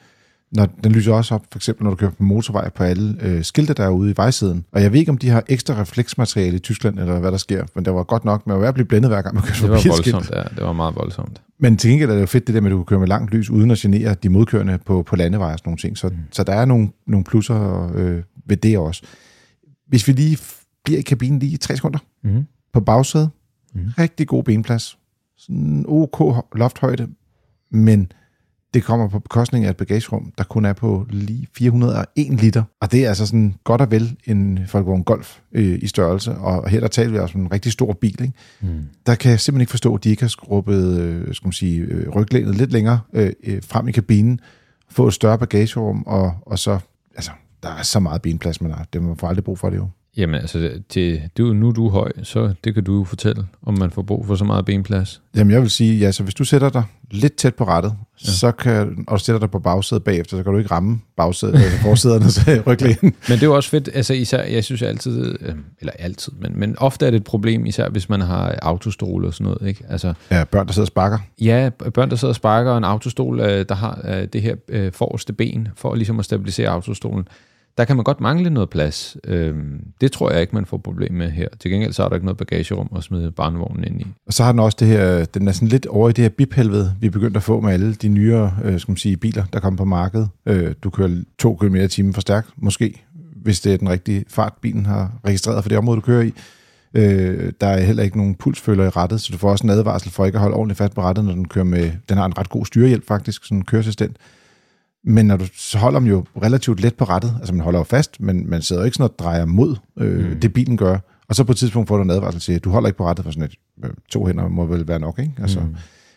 når, den lyser også op, for eksempel når du kører på motorvej på alle øh, skilte, der er ude i vejsiden. Og jeg ved ikke, om de har ekstra refleksmateriale i Tyskland, eller hvad der sker, men det var godt nok, ved at blive blændet hver gang, man kører Det var forbi et skilt. voldsomt, ja. Det var meget voldsomt. Men til gengæld er det jo fedt det der med, at du kan køre med langt lys, uden at genere de modkørende på, på landeveje og sådan nogle ting. Så, mm. så der er nogle, nogle plusser øh, ved det også. Hvis vi lige bliver i kabinen lige i tre sekunder Mm. på bagsædet, mm. rigtig god benplads, sådan OK lofthøjde, men det kommer på bekostning af et bagagerum, der kun er på lige 401 liter. Og det er altså sådan godt og vel en Volkswagen Golf øh, i størrelse. Og her der taler vi altså om en rigtig stor bil. Ikke? Mm. Der kan jeg simpelthen ikke forstå, at de ikke har skrubbet øh, skal man sige, øh, ryglænet lidt længere øh, øh, frem i kabinen, få et større bagagerum, og, og så, altså, der er så meget benplads, man har. Det man få aldrig brug for det jo. Jamen altså, det, du, nu er du høj, så det kan du jo fortælle, om man får brug for så meget benplads. Jamen jeg vil sige, ja, så hvis du sætter dig lidt tæt på rattet, ja. så kan, og du sætter dig på bagsædet bagefter, så kan du ikke ramme bagsædet, eller forsædernes <laughs> ryglæn. Men det er jo også fedt, altså især, jeg synes altid, øh, eller altid, men, men ofte er det et problem, især hvis man har autostol og sådan noget, ikke? Altså, ja, børn, der sidder og sparker. Ja, børn, der sidder og sparker, og en autostol, øh, der har øh, det her forreste ben, for ligesom at stabilisere autostolen der kan man godt mangle noget plads. Øhm, det tror jeg ikke, man får problem med her. Til gengæld så er der ikke noget bagagerum at smide barnevognen ind i. Og så har den også det her, den er sådan lidt over i det her biphelvede, vi er begyndt at få med alle de nyere øh, skal man sige, biler, der kommer på markedet. Øh, du kører 2 km i timen for stærkt, måske, hvis det er den rigtige fart, bilen har registreret for det område, du kører i. Øh, der er heller ikke nogen pulsfølger i rettet, så du får også en advarsel for ikke at holde ordentligt fast på rettet, når den kører med, den har en ret god styrehjælp faktisk, sådan en køreassistent. Men når du så holder dem jo relativt let på rettet, altså man holder jo fast, men man sidder jo ikke sådan og drejer mod øh, mm. det bilen gør, og så på et tidspunkt får du en advarsel til, at du holder ikke på rettet for sådan et, øh, to hænder må vel være nok, ikke? Altså, mm.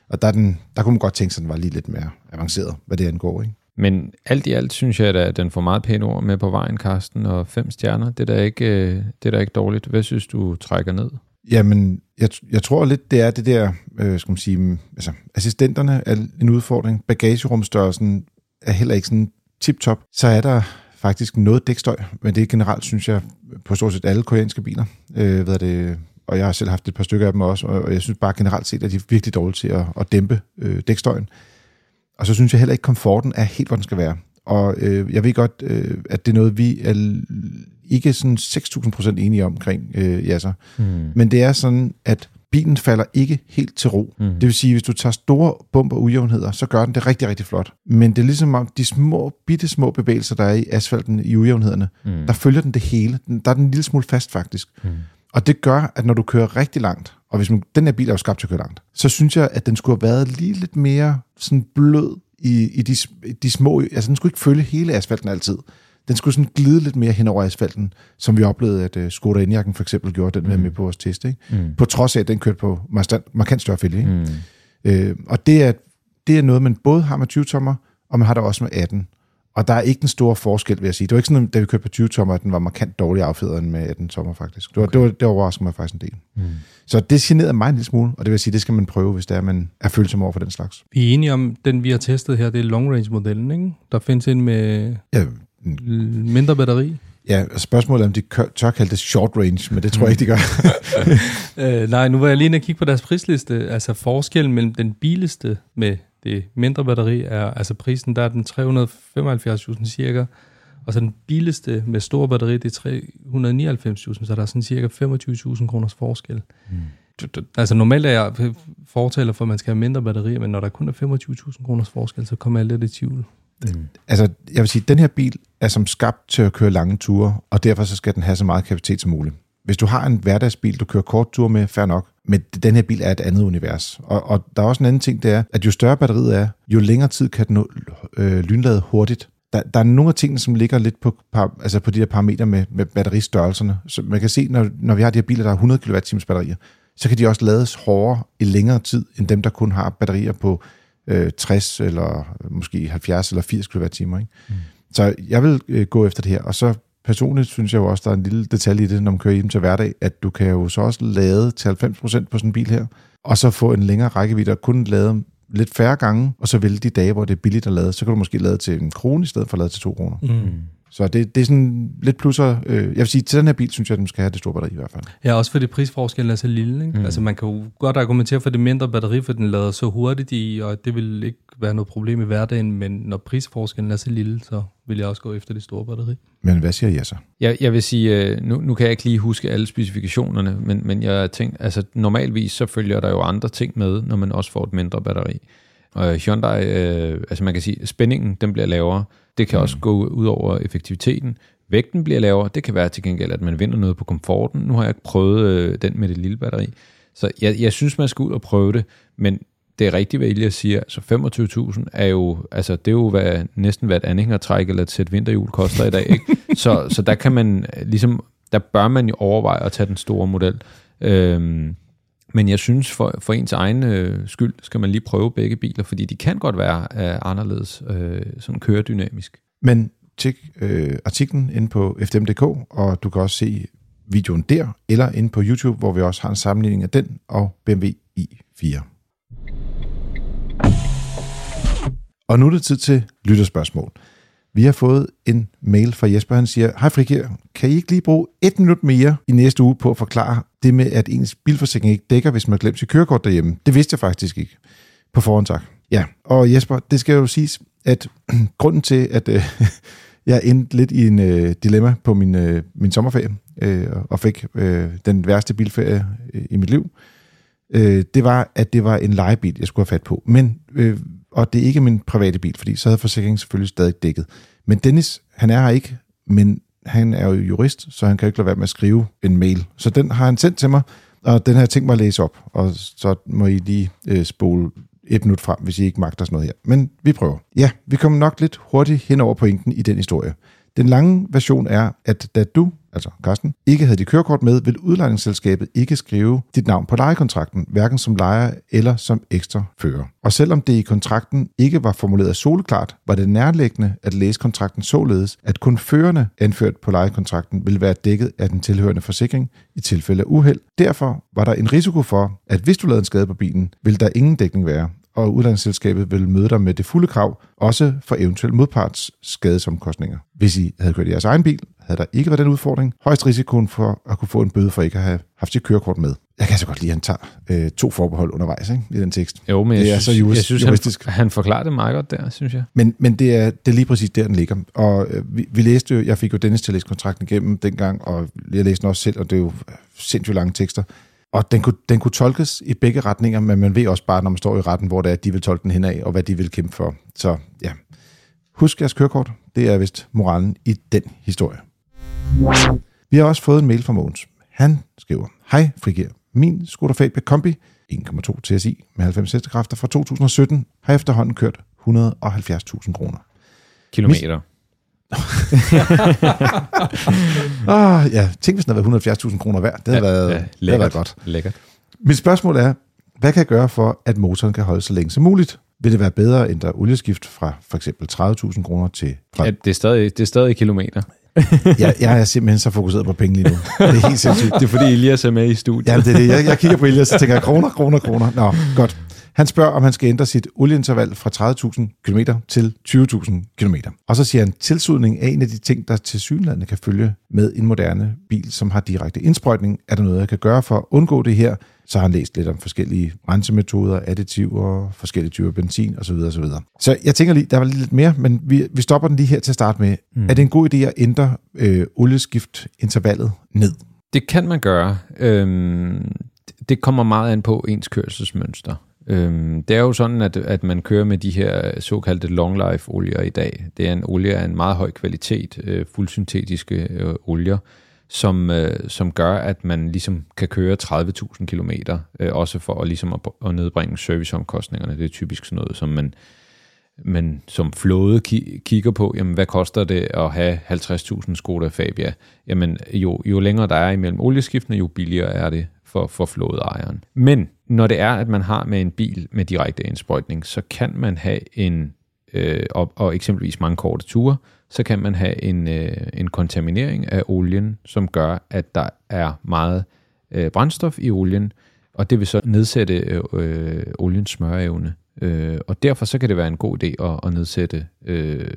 Og der, den, der kunne man godt tænke sig, at den var lige lidt mere avanceret, hvad det angår, ikke? Men alt i alt synes jeg, at den får meget pæne ord med på vejen, Karsten, og fem stjerner, det er da ikke, øh, det er da ikke dårligt. Hvad synes du trækker ned? Jamen, jeg, jeg tror lidt, det er det der, øh, skal man sige, altså assistenterne er en udfordring, bagagerumstørrelsen er heller ikke sådan tip-top. Så er der faktisk noget dækstøj, men det er generelt, synes jeg, på stort set alle koreanske biler. Øh, hvad det, og jeg har selv haft et par stykker af dem også, og jeg synes bare generelt set, at de er virkelig dårlige til at, at dæmpe øh, dækstøjen. Og så synes jeg heller ikke, at komforten er helt, hvor den skal være. Og øh, jeg ved godt, øh, at det er noget, vi er ikke sådan 6.000 procent enige omkring, øh, ja så. Mm. Men det er sådan, at bilen falder ikke helt til ro. Mm. Det vil sige, hvis du tager store bumper ujævnheder, så gør den det rigtig, rigtig flot. Men det er ligesom om de små, bitte små bevægelser, der er i asfalten i ujævnhederne, mm. der følger den det hele. Der er den en lille smule fast faktisk. Mm. Og det gør, at når du kører rigtig langt, og hvis man, den her bil er jo skabt til at køre langt, så synes jeg, at den skulle have været lige lidt mere sådan blød i, i de, de små... Altså, den skulle ikke følge hele asfalten altid den skulle sådan glide lidt mere hen over asfalten, som vi oplevede, at uh, Skoda Enyaq'en for eksempel gjorde, den mm. med på vores test. Ikke? Mm. På trods af, at den kørte på markant, markant større fælge. Ikke? Mm. Øh, og det er, det er noget, man både har med 20-tommer, og man har det også med 18. Og der er ikke den store forskel, vil jeg sige. Det var ikke sådan, da vi kørte på 20-tommer, at den var markant dårligere affedret end med 18 tommer, faktisk. Det, var, okay. det, var, det overraskede mig faktisk en del. Mm. Så det generede mig en lille smule, og det vil sige, det skal man prøve, hvis det er, man er følsom over for den slags. Vi er enige om, den vi har testet her, det er long range modellen, ikke? Der findes en med... Ja, Mindre batteri? Ja, spørgsmålet er, om de tør kalde det short range, men det tror jeg ikke, de gør. <laughs> øh, nej, nu var jeg lige inde og kigge på deres prisliste. Altså forskellen mellem den billigste med det mindre batteri er, altså prisen, der er den 375.000 cirka, og så den billigste med stor batteri, det er 399.000, så der er sådan cirka 25.000 kroners forskel. Mm. Altså normalt er jeg fortaler for, at man skal have mindre batteri, men når der kun er 25.000 kroners forskel, så kommer jeg lidt i tvivl. Mm. Altså, jeg vil sige, at den her bil er som skabt til at køre lange ture, og derfor så skal den have så meget kapacitet som muligt. Hvis du har en hverdagsbil, du kører kort tur med, fair nok, men den her bil er et andet univers. Og, og der er også en anden ting, det er, at jo større batteriet er, jo længere tid kan den øh, lynlade hurtigt. Der, der er nogle af tingene, som ligger lidt på, par, altså på de her parametre med, med batteristørrelserne. Så man kan se, når, når vi har de her biler, der har 100 kWh batterier, så kan de også lades hårdere i længere tid, end dem, der kun har batterier på øh, 60 eller måske 70 eller 80 kWh. Ikke? Mm. Så jeg vil øh, gå efter det her, og så personligt synes jeg jo også, der er en lille detalje i det, når man kører hjem til hverdag, at du kan jo så også lade til 90% på sådan en bil her, og så få en længere rækkevidde og kun lade lidt færre gange, og så vælge de dage, hvor det er billigt at lade, så kan du måske lade til en krone i stedet for at lade til to kroner. Mm. Så det, det er sådan lidt plusser. Øh, jeg vil sige, til den her bil, synes jeg, at den skal have det store batteri i hvert fald. Ja, også fordi prisforskellen er så lille. Ikke? Mm. Altså man kan jo godt argumentere for det mindre batteri, for den lader så hurtigt i, og det vil ikke være noget problem i hverdagen, men når prisforskellen er så lille, så vil jeg også gå efter det store batteri. Men hvad siger jeg så? Jeg, jeg vil sige, øh, nu, nu kan jeg ikke lige huske alle specifikationerne, men, men jeg tænker, altså normalvis så følger der jo andre ting med, når man også får et mindre batteri. Og Hyundai, øh, altså man kan sige, spændingen den bliver lavere, det kan mm. også gå ud over effektiviteten. Vægten bliver lavere. Det kan være til gengæld, at man vinder noget på komforten. Nu har jeg ikke prøvet øh, den med det lille batteri. Så jeg, jeg synes, man skal ud og prøve det, men det er rigtigt, hvad Elias siger. Altså 25.000 er jo, altså det er jo hvad, næsten hvad et anhængertræk eller et sæt vinterhjul koster i dag. Ikke? <laughs> så, så der kan man ligesom, der bør man jo overveje at tage den store model. Øhm, men jeg synes, for, for ens egen øh, skyld, skal man lige prøve begge biler, fordi de kan godt være øh, anderledes, øh, sådan køredynamisk. Men tjek øh, artiklen inde på fdm.dk, og du kan også se videoen der, eller inde på YouTube, hvor vi også har en sammenligning af den og BMW i4. Og nu er det tid til lytterspørgsmål. Vi har fået en mail fra Jesper, han siger, Hej Frikir, kan I ikke lige bruge et minut mere i næste uge på at forklare det med, at ens bilforsikring ikke dækker, hvis man glemmer sit kørekort derhjemme? Det vidste jeg faktisk ikke. På forhånd tak. Ja, og Jesper, det skal jo siges, at <clears throat> grunden til, at øh, <laughs> jeg endte lidt i en øh, dilemma på min, øh, min sommerferie, øh, og fik øh, den værste bilferie øh, i mit liv, øh, det var, at det var en lejebil, jeg skulle have fat på. Men, øh, og det er ikke min private bil, fordi så havde forsikringen selvfølgelig stadig dækket. Men Dennis, han er her ikke, men han er jo jurist, så han kan ikke lade være med at skrive en mail. Så den har han sendt til mig, og den har jeg tænkt mig at læse op, og så må I lige øh, spole et minut frem, hvis I ikke magter sådan noget her. Men vi prøver. Ja, vi kommer nok lidt hurtigt hen over pointen i den historie. Den lange version er, at da du, altså Carsten, ikke havde dit kørekort med, vil udlejningsselskabet ikke skrive dit navn på lejekontrakten, hverken som lejer eller som ekstra fører. Og selvom det i kontrakten ikke var formuleret soleklart, var det nærliggende at læse kontrakten således, at kun førerne anført på lejekontrakten vil være dækket af den tilhørende forsikring i tilfælde af uheld. Derfor var der en risiko for, at hvis du lavede en skade på bilen, vil der ingen dækning være, og udlandsselskabet vil møde dig med det fulde krav, også for eventuelle modparts skadesomkostninger. Hvis I havde kørt i jeres egen bil, havde der ikke været den udfordring. Højst risikoen for at kunne få en bøde for ikke at have haft sit kørekort med. Jeg kan så godt lide, at han tager øh, to forbehold undervejs ikke, i den tekst. Jo, men det jeg er synes, så jurist, jeg synes juristisk. han, han forklarer det meget godt der, synes jeg. Men, men det, er, det er lige præcis der, den ligger. Og øh, vi, vi læste jo, jeg fik jo Dennis til at læse kontrakten igennem dengang, og jeg læste den også selv, og det er jo sindssygt lange tekster. Og den kunne, den kunne tolkes i begge retninger, men man ved også bare, når man står i retten, hvor det er, at de vil tolke den henad, og hvad de vil kæmpe for. Så ja, husk jeres kørekort. Det er vist moralen i den historie. Vi har også fået en mail fra Mogens. Han skriver, Hej Frigir, min Skoda Fabia Kombi 1,2 TSI med 90 hestekræfter fra 2017 har efterhånden kørt 170.000 kroner. Kilometer. <laughs> Ah, ja, tænk hvis den havde været 170.000 kroner værd. Det havde, ja, været, ja, det havde været godt. Lækkert. Mit spørgsmål er, hvad kan jeg gøre for, at motoren kan holde så længe som muligt? Vil det være bedre at ændre olieskift fra for eksempel 30.000 kroner til... Fra, Ja, det, er stadig, det er stadig kilometer. <laughs> jeg, jeg er simpelthen så fokuseret på penge lige nu. Det er helt sindssygt. Det er fordi Elias er med i studiet. Ja, det er det. Jeg, jeg kigger på Elias, og tænker kroner, kroner, kroner. Nå, godt. Han spørger, om han skal ændre sit olieinterval fra 30.000 km til 20.000 km. Og så siger han, tilsudning er en af de ting, der til synlandet kan følge med en moderne bil, som har direkte indsprøjtning. Er der noget, jeg kan gøre for at undgå det her? Så har han læst lidt om forskellige rensemetoder, additiver, forskellige typer benzin osv. osv. Så jeg tænker lige, der var lidt mere, men vi, vi stopper den lige her til at starte med. Mm. Er det en god idé at ændre øh, olieskiftintervallet ned? Det kan man gøre. Øhm, det kommer meget an på ens kørselsmønster. Øhm, det er jo sådan, at, at man kører med de her såkaldte long life olier i dag. Det er en olie af en meget høj kvalitet, øh, fuldsyntetiske øh, olier, som, øh, som gør, at man ligesom kan køre 30.000 km, øh, også for at, ligesom at, at nedbringe serviceomkostningerne. Det er typisk sådan noget, som man, man som flåde ki- kigger på, jamen hvad koster det at have 50.000 Skoda Fabia? Jamen jo, jo længere der er imellem olieskiftene, jo billigere er det for, for flådeejeren. Men når det er, at man har med en bil med direkte indsprøjtning, så kan man have en, øh, og, og eksempelvis mange korte ture, så kan man have en, øh, en kontaminering af olien, som gør, at der er meget øh, brændstof i olien, og det vil så nedsætte øh, oliens smøreevne. Øh, og derfor så kan det være en god idé at, at nedsætte øh,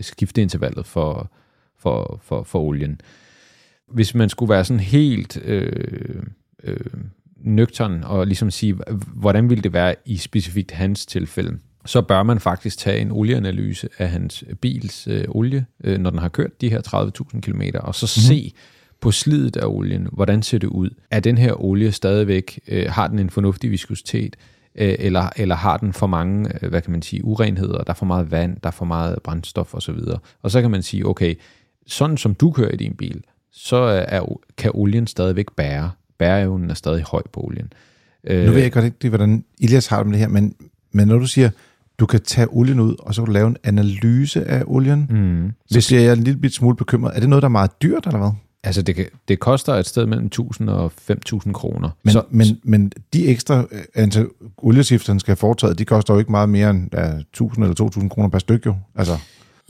skifteintervallet for, for, for, for olien. Hvis man skulle være sådan helt øh, øh, nøgtern og ligesom sige, hvordan ville det være i specifikt hans tilfælde, så bør man faktisk tage en olieanalyse af hans bils øh, olie, øh, når den har kørt de her 30.000 km, og så mm-hmm. se på slidet af olien, hvordan ser det ud? Er den her olie stadigvæk, øh, har den en fornuftig viskositet, øh, eller, eller har den for mange, øh, hvad kan man sige, urenheder, der er for meget vand, der er for meget brændstof osv. Og så kan man sige, okay, sådan som du kører i din bil, så er, kan olien stadigvæk bære. Bæreevnen er stadig høj på olien. Nu ved jeg godt ikke, hvordan Elias har det med det her, men Men når du siger, du kan tage olien ud, og så kan du lave en analyse af olien, Mm. så Hvis... bliver jeg en lille smule bekymret. Er det noget, der er meget dyrt, eller hvad? Altså, det, det koster et sted mellem 1000 og 5000 kroner. Men, så, men, men de ekstra øh, antal olieskifter, han skal have foretaget, de koster jo ikke meget mere end ja, 1000 eller 2000 kroner per stykke, jo. Altså,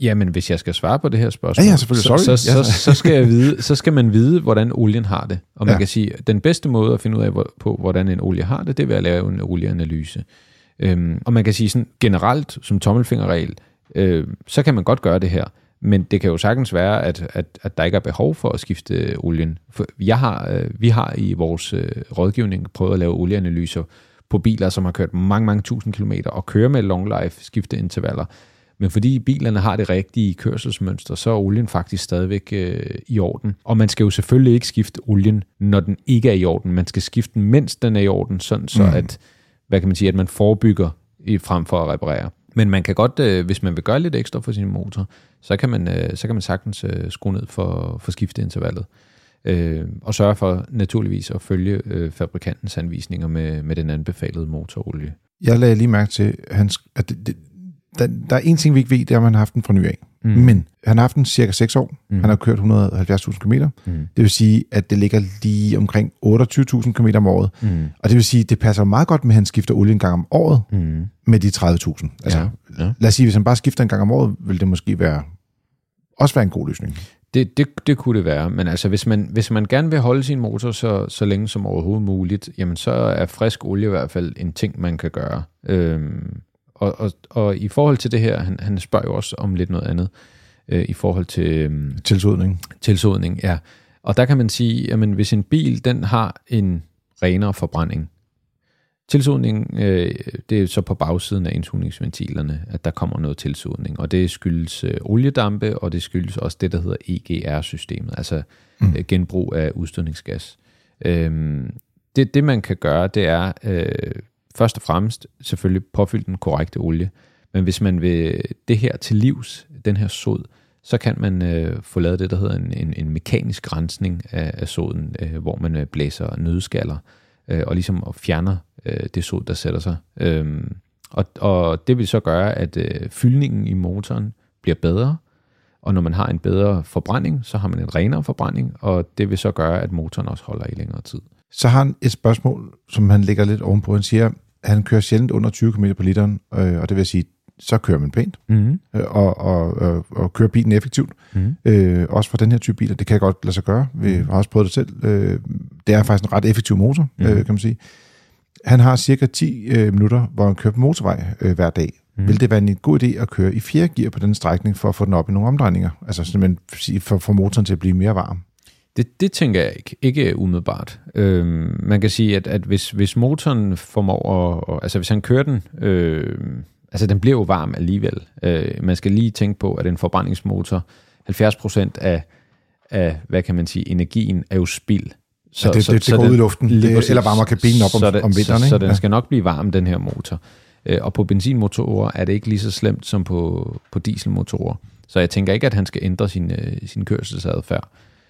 Jamen, hvis jeg skal svare på det her spørgsmål, Ja, ja, så, så, Ja. så, så, skal jeg vide, så skal man vide, hvordan olien har det. Og man Ja. kan sige, at den bedste måde at finde ud af hvor- på, hvordan en olie har det, det er ved at lave en olieanalyse. Øhm, og man kan sige sådan generelt, som tommelfingerregel, øh, så kan man godt gøre det her. Men det kan jo sagtens være, at, at, at der ikke er behov for at skifte olien. For jeg har, øh, vi har i vores øh, rådgivning prøvet at lave olieanalyser på biler, som har kørt mange, mange tusind kilometer og kører med long life skifteintervaller. Men fordi bilerne har det rigtige kørselsmønster, så er olien faktisk stadigvæk øh, i orden. Og man skal jo selvfølgelig ikke skifte olien, når den ikke er i orden. Man skal skifte den, mens den er i orden, sådan så Mm. at, hvad kan man sige, at man forebygger i, frem for at reparere. Men man kan godt, øh, hvis man vil gøre lidt ekstra for sin motor, så kan man, øh, så kan man sagtens øh, skrue ned for, for skifteintervallet. Øh, og sørge for naturligvis at følge øh, fabrikantens anvisninger med, med den anbefalede motorolie. jeg lagde lige mærke til, hans, at det, det, der, der er en ting, vi ikke ved, det er, om han har haft den fra ny af. Mm. Men han har haft den cirka 6 år. Mm. Han har kørt 170.000 km. Mm. Det vil sige, at det ligger lige omkring 28.000 km om året. Mm. Og det vil sige, at det passer meget godt med, at han skifter olie en gang om året Mm. med de 30.000. Altså, Ja, ja. Lad os sige, hvis han bare skifter en gang om året, vil det måske være også være en god løsning. Det, det, det kunne det være, men altså hvis man, hvis man gerne vil holde sin motor så, så længe som overhovedet muligt, jamen så er frisk olie i hvert fald en ting, man kan gøre. Øhm, og, og, og i forhold til det her, han, han spørger jo også om lidt noget andet, øh, i forhold til øhm, Tilsodning. tilsodning, ja. Og der kan man sige, jamen hvis en bil, den har en renere forbrænding, Tilsodning, øh, det er så på bagsiden af indsugningsventilerne, at der kommer noget tilsodning, og det skyldes øh, oliedampe, og det skyldes også det, der hedder EGR-systemet, altså mm. øh, genbrug af udstødningsgas. Øhm, det, det, man kan gøre, det er øh, først og fremmest selvfølgelig påfylde den korrekte olie, men hvis man vil det her til livs, den her sod, så kan man øh, få lavet det, der hedder en, en, en mekanisk rensning af, af soden, øh, hvor man øh, blæser nødskaller, øh, og ligesom og fjerner øh, det sod, der sætter sig. Øh, og, og det vil så gøre, at øh, fyldningen i motoren bliver bedre, og når man har en bedre forbrænding, så har man en renere forbrænding, og det vil så gøre, at motoren også holder i længere tid. Så har han et spørgsmål, som han lægger lidt ovenpå. Han siger, han kører sjældent under 20 km på literen, øh, og det vil sige, så kører man pænt, Mm-hmm. øh, og, og, og, og kører bilen effektivt. Mm-hmm. Øh, også for den her type biler, det kan jeg godt lade sig gøre. Vi har også prøvet det selv. Øh, det er faktisk en ret effektiv motor, Mhm. øh, kan man sige. Han har cirka 10 øh, minutter, hvor han kører på motorvej øh, hver dag. Mm. Vil det være en god idé at køre i fjerde gear på den strækning, for at få den op i nogle omdrejninger? Altså simpelthen for, for motoren til at blive mere varm. Det, det tænker jeg ikke, ikke umiddelbart. Øhm, man kan sige, at, at hvis, hvis motoren formår at, altså hvis han kører den, øh, altså den bliver jo varm alligevel. Øh, man skal lige tænke på, at en forbrændingsmotor, 70% af, af, hvad kan man sige, energien er jo spild. Så, ja, det, det, det går den- ud i luften, det, præcis. eller varmer kabinen op om, så det, om vinteren. Så, ikke? så den Ja. skal nok blive varm, den her motor. Øh, Og på benzinmotorer er det ikke lige så slemt som på, på dieselmotorer. Så jeg tænker ikke, at han skal ændre sin, øh, sin kørselsadfærd.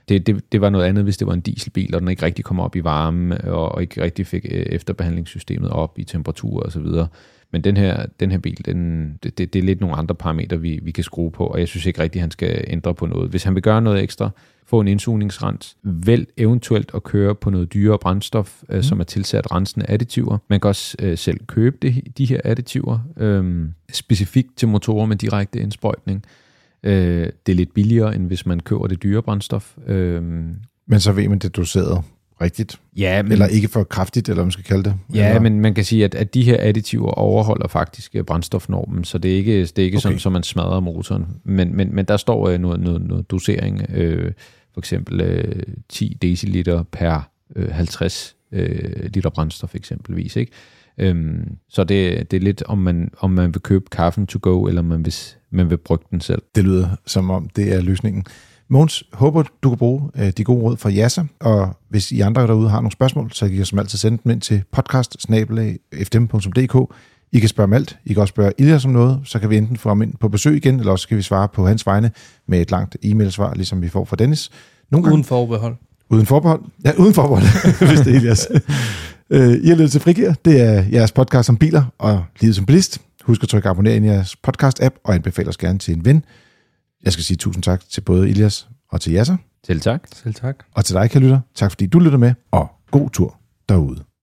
Det, det, det var noget andet, hvis det var en dieselbil, og den ikke rigtig kom op i varme, og, og ikke rigtig fik øh, efterbehandlingssystemet op i temperatur og så videre. Men den her, den her bil, den, det, det, det er lidt nogle andre parametre, vi, vi kan skrue på, og jeg synes ikke rigtigt, han skal ændre på noget. Hvis han vil gøre noget ekstra, få en indsugningsrens, vælg eventuelt at køre på noget dyrere brændstof, øh, som er tilsat rensende additiver. Man kan også øh, selv købe det, de her additiver, øh, specifikt til motorer med direkte indsprøjtning. Øh, det er lidt billigere, end hvis man køber det dyre brændstof. Øh, Men så ved man, det er doseret rigtigt. ja, men, Eller ikke for kraftigt, eller hvad man skal kalde det. Ja, eller? men man kan sige, at, at de her additiver overholder faktisk øh, brændstofnormen, så det er ikke, det er ikke okay. sådan, Okay. så man smadrer motoren. Men, men, men der står øh, noget, noget, noget dosering, øh, for eksempel øh, 10 deciliter per øh, 50 øh, liter brændstof eksempelvis. Ikke? Øhm, så det, det er lidt, om man, om man vil købe kaffen to go, eller man vil, man vil brygge den selv. Det lyder som om, det er løsningen. Måns, håber du kan bruge øh, de gode råd fra Jassa, og hvis I andre derude har nogle spørgsmål, så kan I som altid sende dem ind til podcast I kan spørge om alt. I kan også spørge Ilias om noget, så kan vi enten få ham ind på besøg igen, eller også kan vi svare på hans vegne med et langt e-mailsvar, ligesom vi får fra Dennis. Nogle gange Uden forbehold. uden forbehold. Ja, uden forbehold, <laughs> hvis det er Ilias. <laughs> Øh, I har lyttet til Frigir. Det er jeres podcast om biler og livet som bilist. Husk at trykke abonner i jeres podcast-app, og anbefale os gerne til en ven. Jeg skal sige tusind tak til både Ilias og til Jasser. Selv tak. Selv tak. Og til dig, kan lytter. Tak fordi du lytter med, og god tur derude.